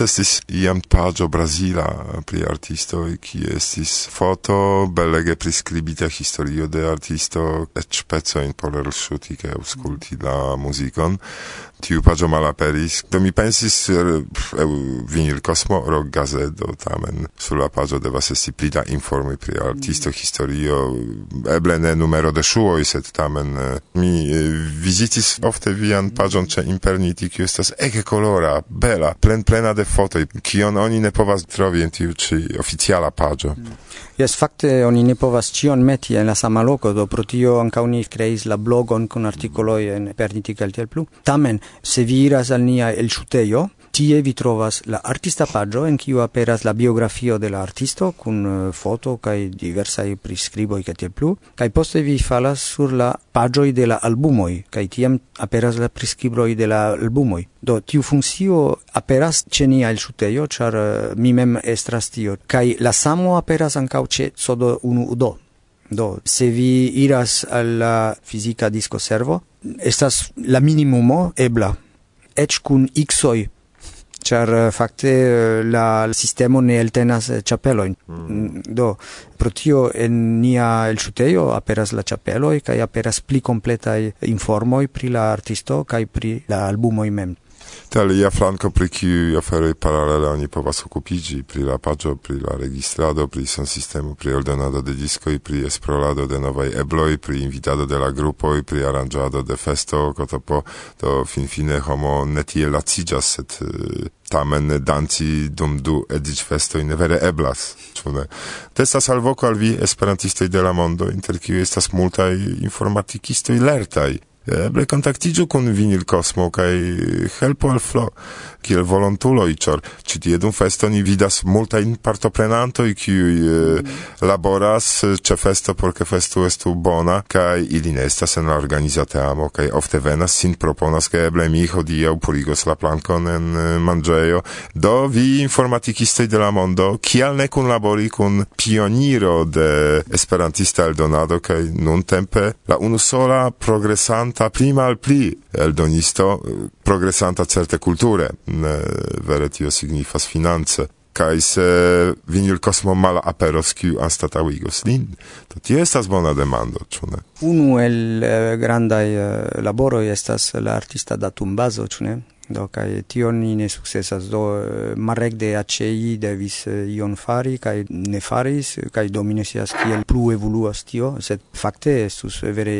Estis iam pagio Brasila pri artisto kie estis foto, belege priskribita historio de artisto, eĉ in poler shuti kaj aŭskulti la muzikon. Tiu pagio malaperis, do mi pensis er, vinil Cosmo Rock Gazedo, tamen sur la paĝo devas esti pli da pri artisto, mm. historio, eble ne numero de ŝuoj, set tamen mi vizitis ofte vian pagion ce Imperniti, kiu estas ege colora bela, plen plena de fotoj, kion oni ne povas trovi en tiu ĉi oficiala paĝo. Mm. Jes, fakte oni ne povas ĉion meti en la sama loko, do pro tio ankaŭ ni kreis la blogon kun artikoloj en Perniti kaj tiel plu. Tamen, se vi iras al nia elŝutejo, Tie vi trovas la artista pagio en kiu aperas la biografio de la artisto kun eh, foto kaj diversaj priskriboj kaj tiel plu, kaj poste vi falas sur la pagioj de la albumoj kaj tiam aperas la priskriboj de la albumoj. Do tiu funkcio aperas ĉe nia elŝutejo, ĉar eh, mi mem estras tio, kaj la samo aperas ankaŭ ĉe Sodo 1 do. Do, se vi iras al la fizika diskoservo, estas la minimumo ebla, eĉ kun xoi char eh, fakte eh, la sistemo ne eltenas eh, ĉapelojn mm. mm. do pro tio en nia el elŝutejo aperas la chapelo e kai aperas pli completa informoj pri la artisto kai pri la albumoj mem Te, ale ja, pri kiu aferoj paralele oni povas okupiĝi, pri la paĝo, pri la registrado, pri sistemo, pri ordonado de diskoj, pri esplorado de novaj ebloj, pri invitado de la grupoj, pri aranĝado de festo, kotopo, do finfine homo ne tiel laciĝas, sed tamen danci dum du edzic festoj ne vere eblas. Ĉu Testas alvoko al vi esperantistoj de la mondo, inter kiuj estas multaj informatikistoj lertaj eble kontaktiĝu kun Vinil Kosmo kaj helpu al Flo kiel volontuloj, ĉar ĉi tie dum festo ni vidas multajn partoprenantoj kiuj mm. laboras ĉe festo por ke festo estu bona kaj ili ne estas en la organizatamo kaj ofte venas sin proponas ke eble mi hodiaŭ purigos la plankon en manĝejo do vi informatikistoj de la mondo kial ne kunlabori kun pioniro de esperantista eldonado kaj nuntempe la unusola progresanta sta pli mal pli eldonisto progresanta certe kulture mm, vere tio signifas finance. Kai se vinil cosmo mala aperos kiu anstataŭigos lin. To tio estas bona demando ĉu ne? Unu el eh, grandaj eh, laboroj estas la artista datumbazo ĉu ne? do kai tion ni ne sukcesas do Marek de ACI devis eh, ion fari kai ne faris kai dominesias kiel plu evoluas tio sed fakte estus vere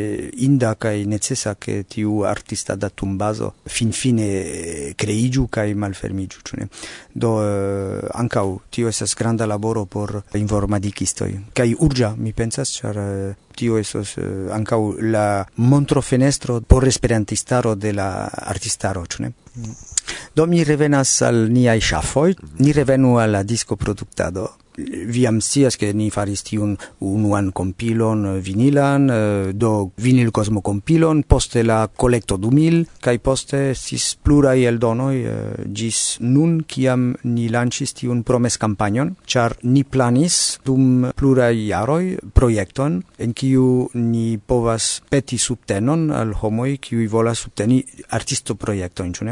inda kai necesa ke tiu artista datumbazo finfine eh, kreiĝu kaj malfermiĝu ĉu ne? Do eh, ankau tio estas granda laboro por informadikistoj. Kai urgia mi pensas ĉar tio esos uh, ancau la montro fenestro por esperantistaro de la artistaro, ĉu ne? Mm. Do mi revenas al niaj ŝafoj, ni revenu al la disko produktado viam sias che ni faris tiun unuan compilon eh, vinilan, eh, do vinil cosmo compilon, poste la collecto 2000, kai poste sis plurai eldonoi eh, gis nun kiam ni lancis tiun promes campagnon, char ni planis dum plurai jaroi proiecton, en kiu ni povas peti subtenon al homoi kiu volas subteni artisto proiecton, ĉu?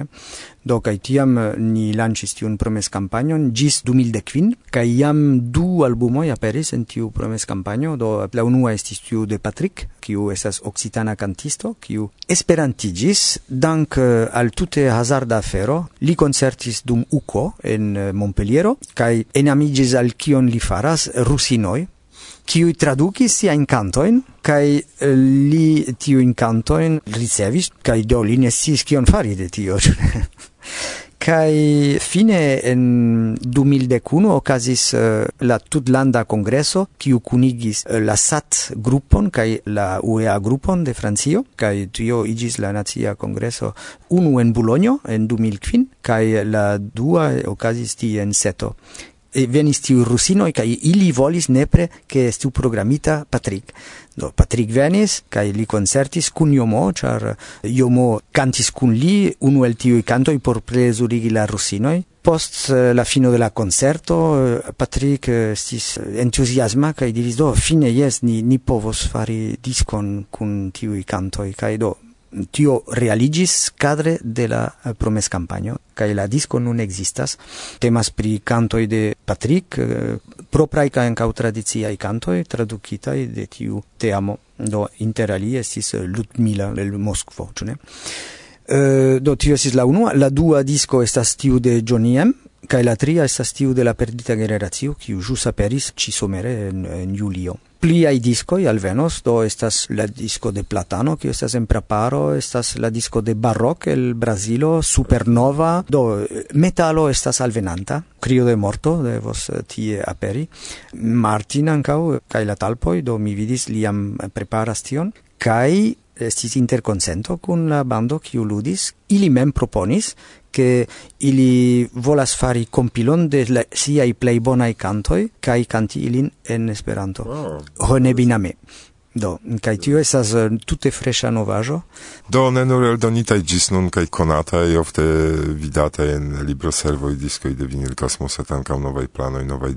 Do kai tiam ni lancis tiun promes campagnon, gis 2015 kai iam du albumoj aperis en tiu promes kampanjo, do la unua estis tiu de Patrick, kiu estas occitana kantisto, kiu esperantigis dank eh, al tute hazarda afero. Li koncertis dum Uko en eh, Montpelliero kaj enamigis al kion li faras rusinoj kiu tradukis sia incantoin, kai eh, li tiu incantoin ricevis, kai do li ne sis kion fari de tio. Kai fine en 2011 okazis uh, la tutlanda kongreso kiu kunigis uh, la SAT grupon kai la UEA grupon de Francio. Kai tio igis la nacia kongreso unu en Bologno en 2005 kai la dua okazis tie en Seto venis tiu rusino e kai ili volis nepre ke estu programita Patrick. Do Patrick venis kai li concertis kun Yomo char Yomo cantis kun li unu el tiu canto por presurigi la rusinoj. Post eh, la fino de la concerto, eh, Patrick eh, stis entusiasma kai diris do fine yes ni ni povos fari discon kun tiuj canto kai do tio realigis cadre de la eh, promes campagno kaj la disco nun existas. Temas pri kantoj de Patrick eh, propraj kaj ankaŭ tradiciaj kantoj tradukitaj de tiu teamo do interalie estis eh, Ludmila el Moskvo ĉu ne? Do tio estis la unua. La dua disco estas tiu de Johnny M kaj la tria estas tiu de la perdita generacio kiu ĵus aperis ĉi somere en, en julio pliai discoi alvenos, do estas la disco de Platano, che estas en preparo, estas la disco de Barroc, el Brasilo, Supernova, do metalo estas alvenanta, Crio de Morto, devos eh, tie aperi, Martin ancau, cae la talpoi, do mi vidis liam preparas tion, cae estis interconsento kun la bando kiu ludis. Ili mem proponis che ili volas fari compilon de la, bona plei bonai cantoi kai canti ilin en Esperanto. Wow. Hone biname. Do, kai tio esas eh, tute fresha novajo Do ne nur eldonitaj ĝis nun konata konataj, ofte vidata en libroservoj, diskoj de Vinil Kosmosa, ankaŭ novaj novai novaj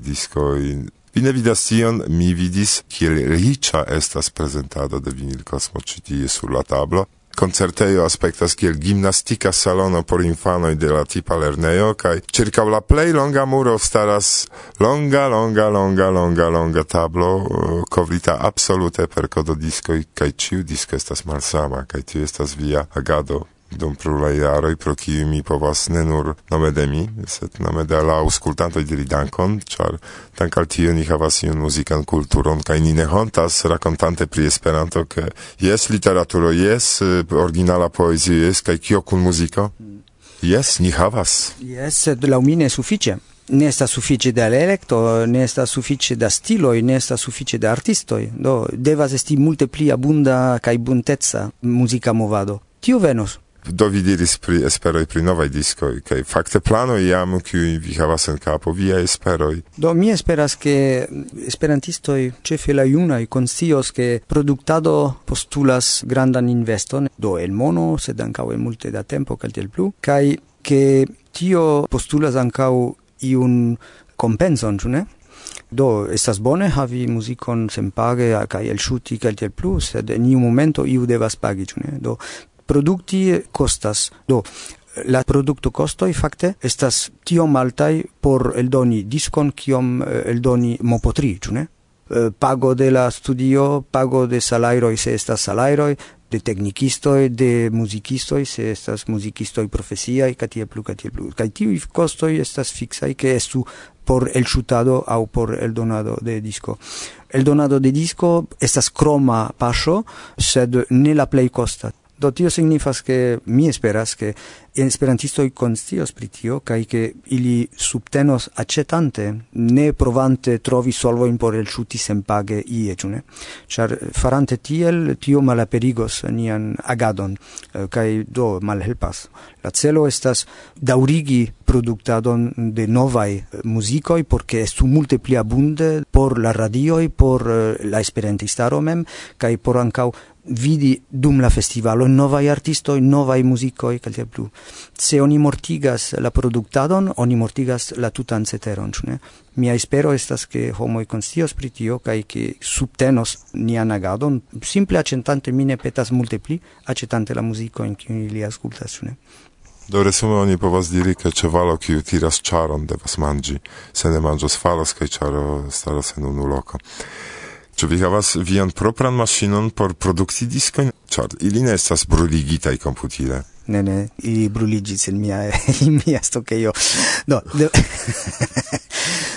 i Vi ne vidas tion, mi vidis, kiel riĉa estas prezentado de Vinil Kosmo ĉi tie sur la tablo concerteio aspectas kiel gimnastika salono por infanoj de la tipa lernejo kaj ĉirkaŭ la plej longa muro staras longa, longa, longa, longa, longa tablo kovrita absolute per kododiskoj kaj ĉiu disko estas malsama kaj tiu estas via agado dum prulai jaroj, pro kiu mi povas ne nur nome de mi, sed nome de la aŭskultantoj diri dankon, ĉar dankal tio ni havas iun muzikan kulturon, kaj ni ne hontas rakontante pri Esperanto, ke jes literaturo, jes originala poezio, jes kaj kio kun muziko? Jes, ni havas. Jes, sed laŭ mi ne sufiĉe. Ne sta suffice da electo, ne sta suffice da stilo, ne sta suffice da artistoi. Do devas esti multe pli abunda kai buntezza musica movado. Tio venos do vi diris pri esperoj pri novaj diskoj kaj fakte plano jam kiuj vi havas en kapo viaj esperoj do mi esperas ke esperantistoj ĉefe la junaj konscios ke produktado postulas grandan investon do el mono sed ankaŭ en multe da tempo kaj tiel plu kaj ke tio postulas ankaŭ iun kompenson ĉu ne Do, estas bone havi mpage kai el shuti kaj tiel plu, sed in iu momento iu devas pagi, ĉu ne? Do, produkti kostas. Do la produkto costoi fakte estas tiom maltai por eldoni diskon kiom eh, eldoni mopotri, ĉu ne? Eh, pago de la studio, pago de salairoi se estas salairoi, de tecnicistoi, de musicistoi, se estas musicistoi profesiai, ca tie plu, catie plu. Cai tivi costoi estas fixai, che estu por el chutado au por el donado de disco. El donado de disco estas croma paso, sed ne la play costa. Do tio signifas che mi esperas che esperantistoj konscios pri tio kaj ke ili subtenos acetante, ne provante trovi solvojn por elŝuti senpage ie, ĉu ne? Ĉar farante tiel tio malaperigos nian agadon eh, kaj do malhelpas. La celo estas daŭrigi produktadon de novaj eh, muzikoj por ke estu multe pli abunde por la radioj, por eh, la esperantistaro mem kaj por ankaŭ vidi dum la festivalo novai artistoi, novai musicoi, kaj tiel plu. Se oni mortigas la productadon, oni mortigas la tutan ceteron, cune? Mia espero estas ke homoi konscios pritio, cae che ke subtenos nian agadon, simple accentante mine petas multe pli, acetante la musico in cui li ascultas, cune? Do resume oni povas diri ke ĉevalo kiu tiras ĉaron devas mangi, se ne manĝos falos kaj ĉaro staras en unu loko. Czy vi havas vian propran maŝinon por produkti diskojn? Ĉar ili ne estas bruligitaj komputile. Ne, ne, ili bruligis en mia, in mia stokejo. Do, de...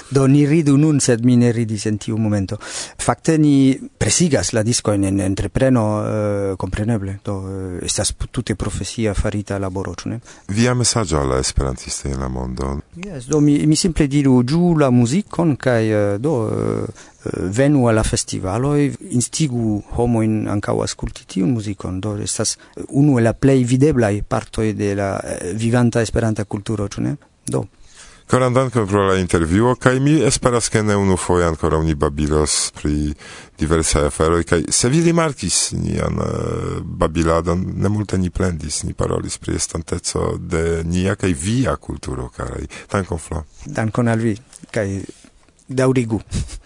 Do ni ridu nun, sed mi ne ridis en tiu momento. Fakte ni presigas la discoin en entrepreno, eh, compreneble. Do, eh, estas tute profesia farita laboro, ne? Via messaggio alla esperantista in la mondo? Yes, do, mi, mi simple diru, giù la musicon, kai, eh, do, eh, eh, venu alla festivalo e instigu homo in anca o ascolti ti un musico do estas uno e la play videbla e parto de la eh, vivanta esperanta cultura cioè do Koran dankon pro la intervjuo kaj mi esperas ke ne unufoje ankoraŭ ni babilos pri diversaj aferoj kaj se vi rimarkis nian eh, babiladon ne multe ni plendis ni parolis pri estanteco de nia kaj via kulturo karaj. Dankon flo. Dankon al vi kaj daŭrigu.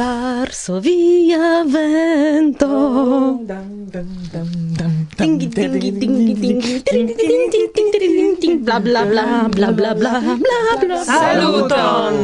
Varsovia vento. Tingi tingi tingi tingi tingi bla bla bla bla bla bla bla bla. Saluton.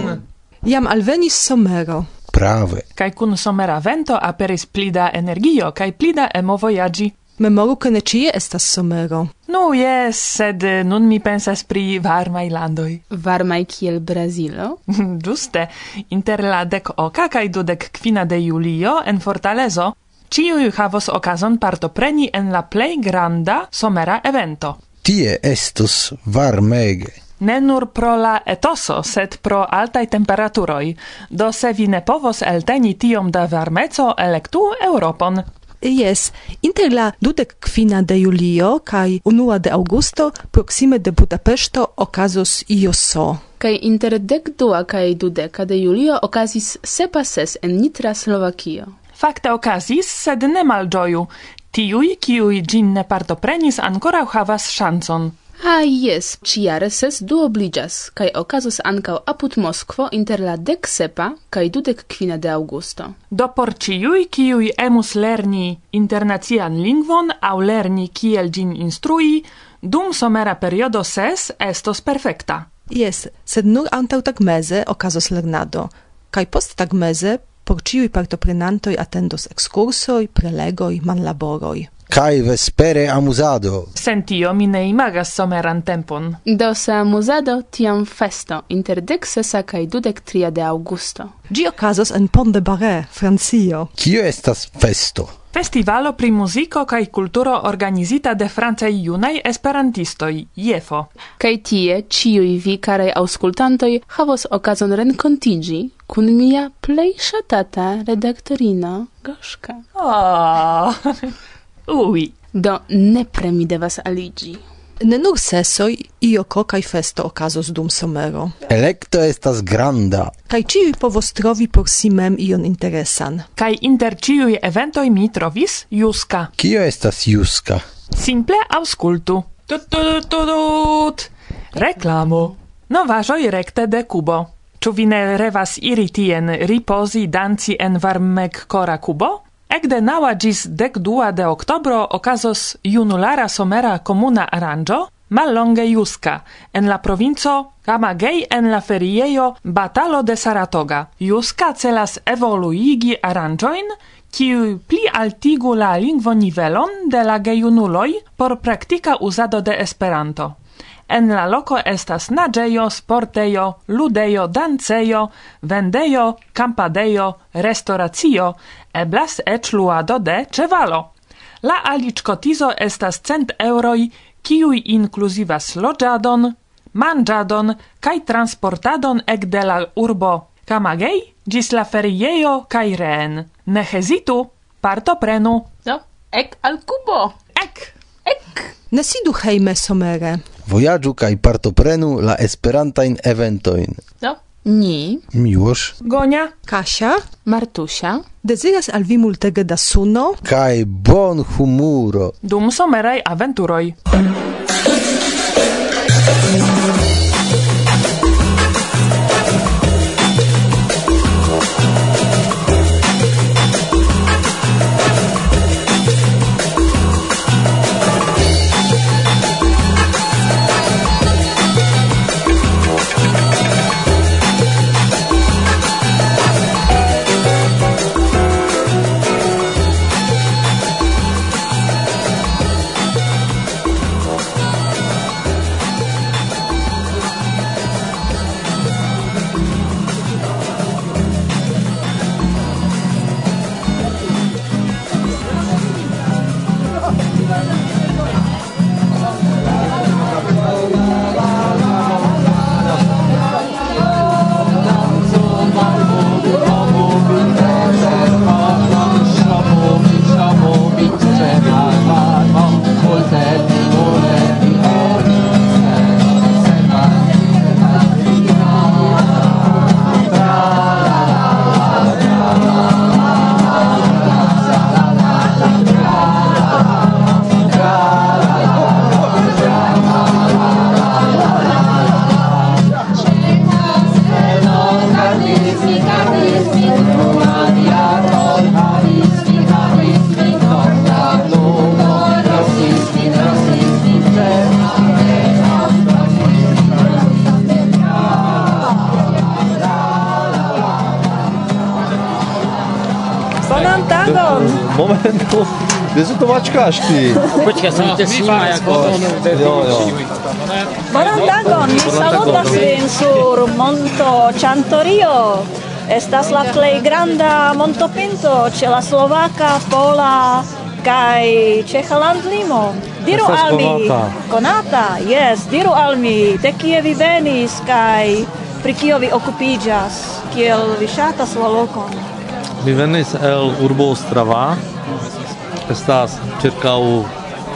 Jam alvenis somero. Prave. Kai kun somera vento aperis plida energio kai plida emo voyagi. Memoru che ne cie estas somero. Nu, no, yes, sed eh, nun mi pensas pri varmai landoi. Varmai kiel Brazilo? Giuste, inter la dec oca cae dudec quina de julio en Fortalezo, ciui havos ocason partopreni en la plei granda somera evento. Tie estus varmege. Ne nur pro la etoso, sed pro altai temperaturoi. Do se vi ne povos elteni tiom da varmeco, electu Europon. Yes, inter la dudek kvina de julio kaj unua de aŭgusto proksime de Budapeŝto okazos IOSO. Kaj inter dekdua kaj dudeka de julio okazis sepa ses en Nitra, Slovakio. Fakte okazis, sed ne malĝoju. Tiuj, kiuj ĝin ne partoprenis, ankoraŭ havas ŝancon. Ah, yes, ciare ses du obligas, cae ocasos ancao apud Moskvo inter la dec sepa cae dudec quina de augusto. Do por ciui, ciui emus lerni internacian lingvon au lerni kiel gin instrui, dum somera periodo ses estos perfecta. Yes, sed nur antau tagmeze ocasos lernado, cae post tagmeze por ciui partoprenantoi attendos excursoi, prelegoi, manlaboroi kai vespere amusado. Sentio mi ne imagas someran tempon. Do se amusado tiam festo inter deksesa kai dudec tria de augusto. Gi ocasos en Pont de Barre, Francio. Kio estas festo? Festivalo pri muziko kaj kulturo organizita de francaj junaj esperantistoj, JEFO. Kaj tie ĉiuj vi, karaj aŭskultantoj, havos okazon renkontiĝi kun mia plej ŝatata redaktorino Goszka. Oh. Ui, do nepre mi devas aligi. Ne nur sesoj, io kokaj festo okazos dum somero. Elekto estas granda. Kaj ciui povostrovi por si mem ion interesan. Kaj inter ciui eventoj mi trovis Juska. Kio estas Juska? Simple auscultu. Tut tut tut tut. Reklamo. Novaĵoj rekte de Kubo. Ĉu vi ne revas iri tien ripozi danci en varmeg kora Kubo? Ekde naŭa ĝis dek dua de oktobro okazos junulara somera komuna aranĝo mallonge juska en la provinco Kamagej en la feriejo Batalo de Saratoga. Juska celas evoluigi aranĝojn, kiuj pli altigu la lingvonivelon de la gejunuloj por praktika uzado de Esperanto. En la loco estas naĝejo, sportejo, ludejo, dancejo, vendejo, kampadejo, restauracio, eblas eĉ luado de ĉevalo. La aliĝkotizo estas cent euroj, kiuj inkluzivas loĝadon, manĝadon kaj transportadon ekde la urbo Kamagej ĝis la feriejo kaj reen. Ne hezitu, partoprenu. Do, no, ek al kubo! Ek! Ek! Ne sidu hejme somere vojaĝu kaj partoprenu la esperantajn eventojn. No. Ni. Miłosz Gonia. Kasia. Martusia. Deziras al vi multege da suno. Kaj bon humuro. Dum someraj aventuroj Čekaš ti? Počkaj, sam te snima jako ono. Bonan tagon, mi salutas vin sur Monto Chantorio. Estas la plej granda montopinto ĉe la slovaka, pola kaj ĉeĥa landlimo. Diru al mi, konata, jes, diru al mi, de kie vi venis kaj pri kio vi okupiĝas, kiel vi ŝatas la lokon. Mi venis el urbo Ostrava, estas circau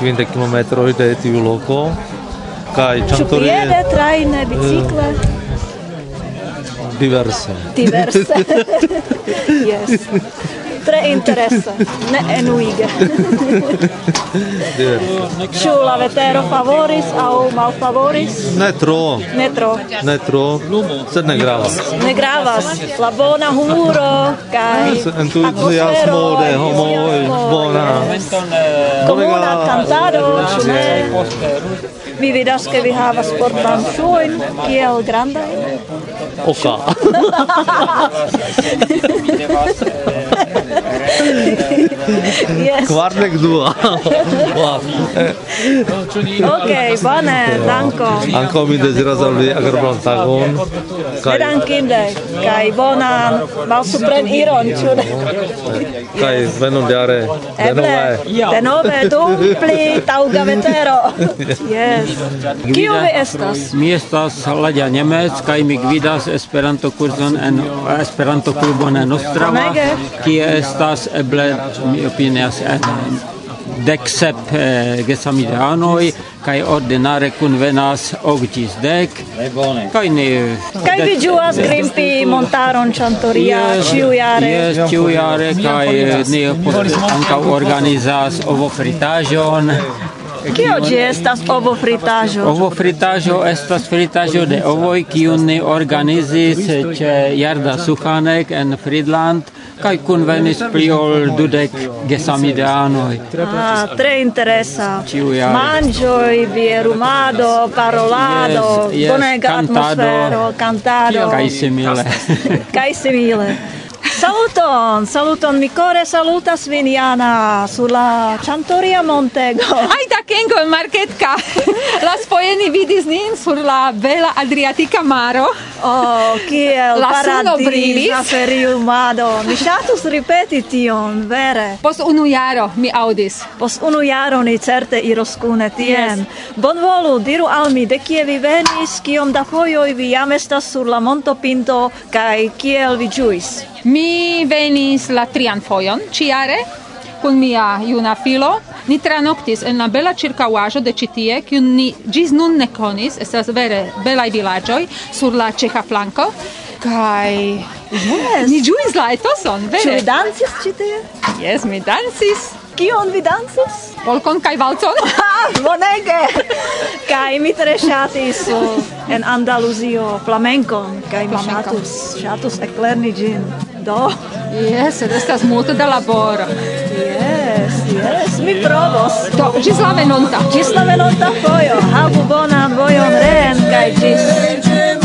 20 km de tiu loko kaj Ĉantorie piede, trajne, eh, bicikle? diverse. Diverse. Yes tre interesse, ne enuige. Ĉu la vetero favoris aŭ malfavoris? Ne tro. Ne tro. Ne tro, sed ne gravas. Ne gravas. La bona humuro kaj eh, entuziasmo de homoj bona. Komuna kantado, ĉu ne? Vi vidas ke vi havas sportan ŝuojn, kiel grandajn? Oka. yes. Kvardek dua. wow. ok, bone, danko. Anko mi deziras al vi agrblantagon. Kaj Bedankinde, kaj bonan malsupren iron, ĉu ne? Kaj venon jare denove. Denove do pli taŭga vetero. Yes. Kiu vi estas? Mi estas Ladia Nemec kaj mi gvidas Esperanto kurzon en Esperanto klubon en Ostrava, kie estas eble mi opinias dek sep eh, gesamideanoj kaj ordinare kunvenas ok ĝis dek kaj ni kaj vi ĝuas grimpi montaron Ĉantoria ĉiujare yes, ĉiujare kaj ni ankaŭ organizas ovofritaĵon Kio ĝi estas ovo fritaĵo? Ovo fritaĵo estas fritaĵo de ovoj kiun ni organizis ĉe Jarda Suchanek en Friedland. Kaj kunvenis pli ol dudek gesamideanoj. Ah, tre interesa. Manĝoj, bierumado, parolado, yes, yes, bonega cantado, atmosfero, cantado. Kaj simile. Kaj simile. Saluton, saluton, mi core salutas vin Jana sulla Cantoria Montego. Aita kengo marketka. la spojeni vidis nin sur la bela Adriatica maro. Oh, kiel la suno brilis. feriumado. Mi ŝatus ripeti tion, vere. Post unu jaro mi audis. Post unu jaro ni certe iros kune tien. Yes. Bonvolu, diru al mi, de kie vi venis, kiom da fojoj vi jam estas sur la montopinto kaj kiel vi ĝuis? Mi venis la trian fojon ciare kun mia juna filo. Ni tranoktis en la bela ĉirkaŭaĵo de ĉi tie, kiun ni ĝis nun ne konis, estas vere belaj vilaĝoj sur la ĉeĥa flanko. Kaj yes. ni ĝuis la etoson, vere. Ĉu dancis ĉi tie? Jes, mi dancis. Kion vi dancis? Polkon kaj valcon. ah, bonege! kaj mi tre ŝatis uh, en Andaluzio flamenkon kaj mi ŝatus ŝatus eklerni ĝin. Do. Yes, estas multe da laboro. Yes, yes, mi provos. Do, gis la venonta. Gis la venonta fojo. Havu bonan vojon reen, kaj gis.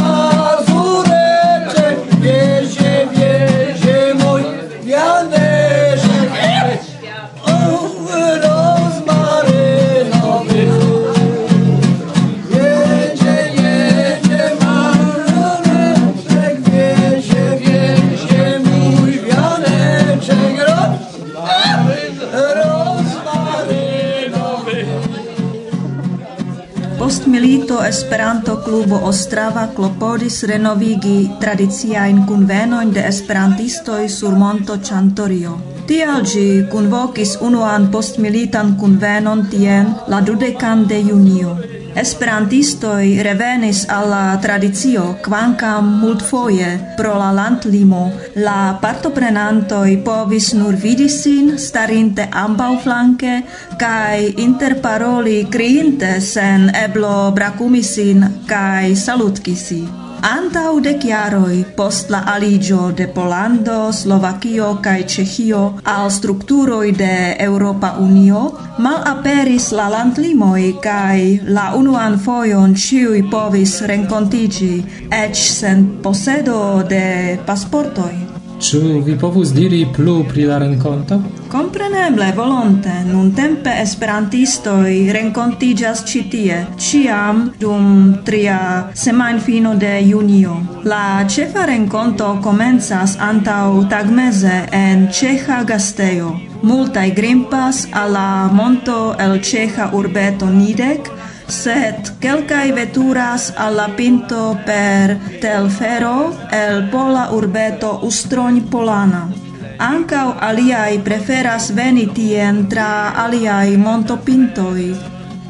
Esperanto-klubo Ostrava klopodis renovigi tradiciajn kunvenojn de esperantistoj sur monto Chantorio. Tial ĝi kunvokis unuan postmilitan kunvenon tien la dudekan de junio. Esperantistoj revenis al la tradicio, kvankam multfoje pro la landlimo la partoprenantoj povis nur vidi sin starinte ambaŭ flanke kaj interparoli kriinte sen eblo brakumi sin kaj salutkisi. Antau dec jaroi, post la aligio de Polando, Slovakio kai Cechio al structuroi de Europa Unio, mal aperis la landlimoi kai la unuan foion ciui povis rencontigi, ec sen posedo de pasportoi. Ču vi povus diri plu pri la renconto? Compreneble volonte nun tempe esperantistoi rencontigas citie, ciam dum tria semain fino de junio. La cefa renconto comenzas antau tagmeze en ceha gastejo. Multai grimpas alla monto el ceha urbeto Nidec, sed quelcae veturas alla pinto per telfero el pola urbeto Ustroň Polana. Ancau aliai preferas veni tien tra aliai montopintoi.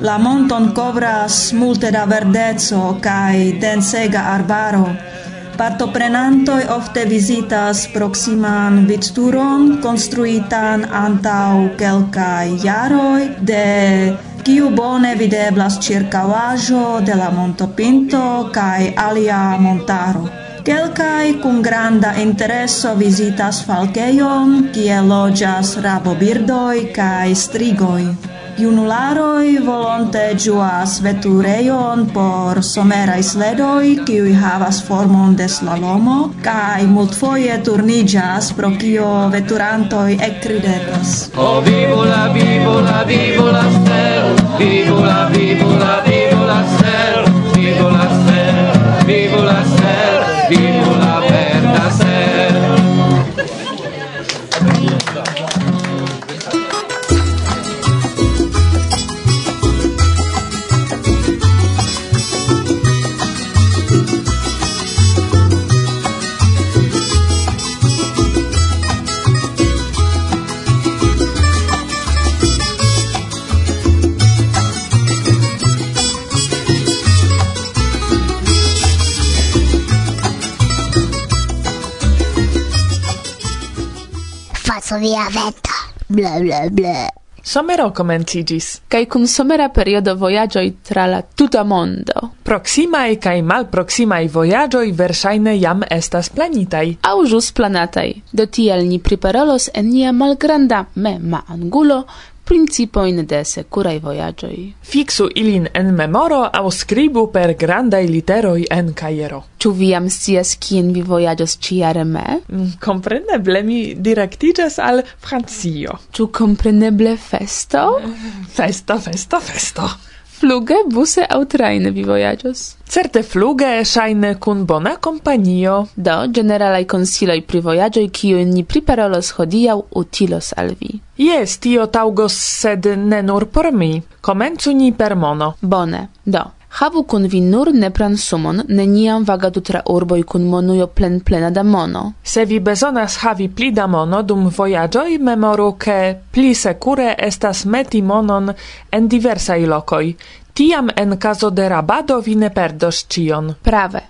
La monton covras multe da verdezo cae densega arbaro. Partoprenantoi ofte visitas proximan victuron construitan antau quelcae jaroi de kiu bone videblas ĉirkaŭaĵo de la montopinto cae alia montaro. Kelkai kun granda intereso visitas falkeion, kie loĝas rabobirdoj kaj strigoj. Junularoi volonte juas vetureion por somerai sledoi, kiui havas formon de slalomo, kai multfoje turnigas, pro kio veturantoi ekridetas. O oh, vivu la, vivu la, vivu la stelo, vivu la, la, la stelo, via vento. Bla bla bla. Somero comencigis, cae cum somera periodo voyagioi tra la tuta mondo. Proximae cae malproximae voyagioi versaine jam estas planitai. Au jus planatai. Do tiel ni priparolos en nia malgranda mema angulo principoin de securai voyagioi. Fixu ilin en memoro au scribu per grandai literoi en caiero. Ču vi jam scias kien vi voyagios ciare me? Mm, compreneble mi directigas al Francio. Ču compreneble festo? Festo, festo, festo. Fluge, buse au traine vi vojaĝos? Certe fluge, shaine kun bona kompanio. Do, generalai consiloi pri voyagioi kiu ni priparolos hodiau utilos al vi. Yes, tio taugos sed ne nur por mi. Comencu ni per mono. Bone. Do, Havu kun vi nur nepran sumon, neniam vagadu tra urboj kun monujo plen plena da mono. Se vi bezonas havi pli da mono dum vojaĝoj, memoru ke pli sekure estas meti monon en diversaj lokoj. Tiam en caso de rabado vi ne perdos cion. Prave.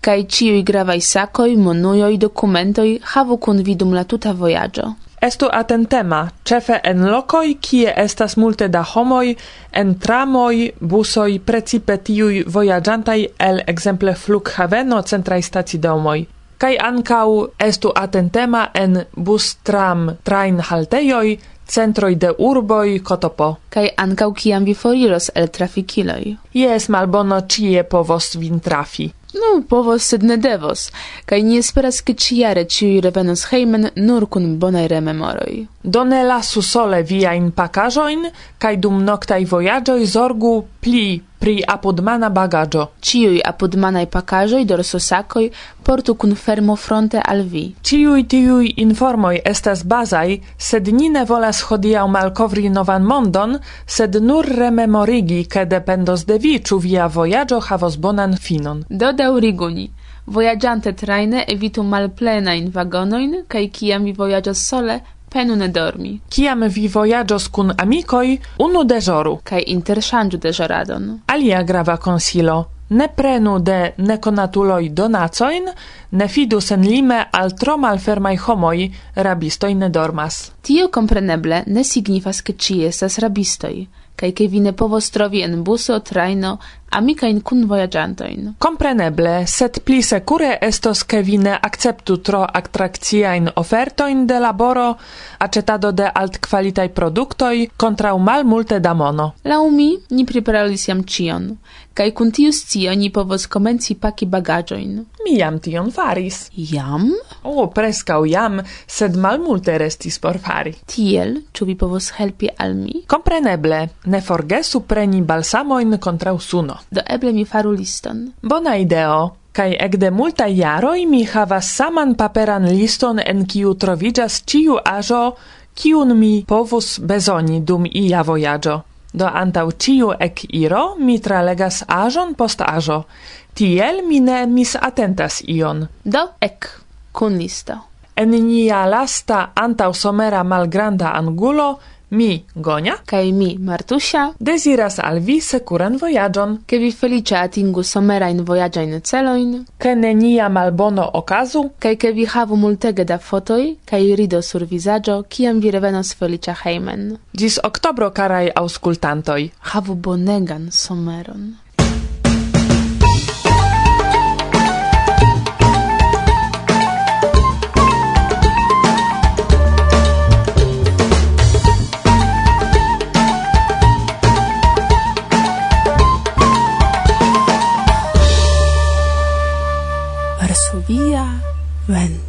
Kaj ciui gravaj sakoj, monujoj, dokumentoj havu kun vi dum la tuta vojaĝo estu atentema, cefe en locoi kie estas multe da homoi, en tramoi, busoi, precipe tiui voyagiantai el exemple flughaveno centrai stacidomoi. Kai ancau estu atentema en bus tram train halteioi, centroi de urboi kotopo. Kai ancau kiam vi foriros el trafikiloj. Jes malbono cie povos vin trafi. Nu, povos, sed ne devos, kaj ni esperas, ke ciare ciui revenos heimen nur kun bonaj rememoroj. Do ne lasu sole viajn pakaĵojn kaj dum noktaj vojaĝoj zorgu pli pri apodmana bagaĝo. Ĉiuj apodmanaj pakaĵoj, dorsosakoj portu kun fermo fronte al vi. Ĉiuj tiuj informoj estas bazaj, sed ni ne volas hodiaŭ malkovri novan mondon, sed nur rememorigi, ke dependos de vi, ĉu via vojaĝo havos bonan finon. Do daŭrigu ni. Vojaĝante trajne evitu malplenajn vagonojn kaj kiam vi vojaĝas sole, penu ne dormi. Kiam vi vojaĝos kun amikoj, unu deĵoru. Kaj interŝanĝu deĵoradon. Alia grava konsilo. Ne prenu de nekonatuloj donacojn, ne fidu senlime al tro malfermaj homoj, rabistoj ne dormas. Tio kompreneble ne signifas ke ci estas rabistoj, kaj ke vi ne povos trovi en buso, trajno, amicajn kun vojaĝantojn. compreneble set pli secure estos ke vi ne akceptu tro atrakciajn ofertojn de laboro, acetado de altkvalitaj produktoj mal multe da mono. Laŭ mi, ni preparalis jam cion kaj kun tiu scio ni povos komenci paki bagaĝojn. Mi jam tion faris. Jam? O, preskaŭ jam, sed malmulte restis por fari. Tiel, ĉu vi povos helpi al mi? Kompreneble, ne forgesu preni balsamojn kontraŭ suno do eble mi faru liston. Bona ideo! Kai ekde multa jaroj mi havas saman paperan liston en kiu troviĝas ciu ajo kiun mi povus bezoni dum ia vojaĝo. Do antaŭ ĉiu ekiro mi tralegas ajon post ajo. Tiel mi ne misatentas ion. Do ek kun listo. En nia lasta antau somera malgranda angulo – Mi, Gonia, kai mi, Martusia, desiras al vi securan vojaĝon, ke vi felice atingu somerajn vojaĝajn celojn, ke nenia malbono okazu, kaj ke vi havu multege da fotoj kaj rido sur vizaĝo, kiam vi revenos feliĉa hejmen. Ĝis oktobro, karaj aŭskultantoj, havu bonegan someron. when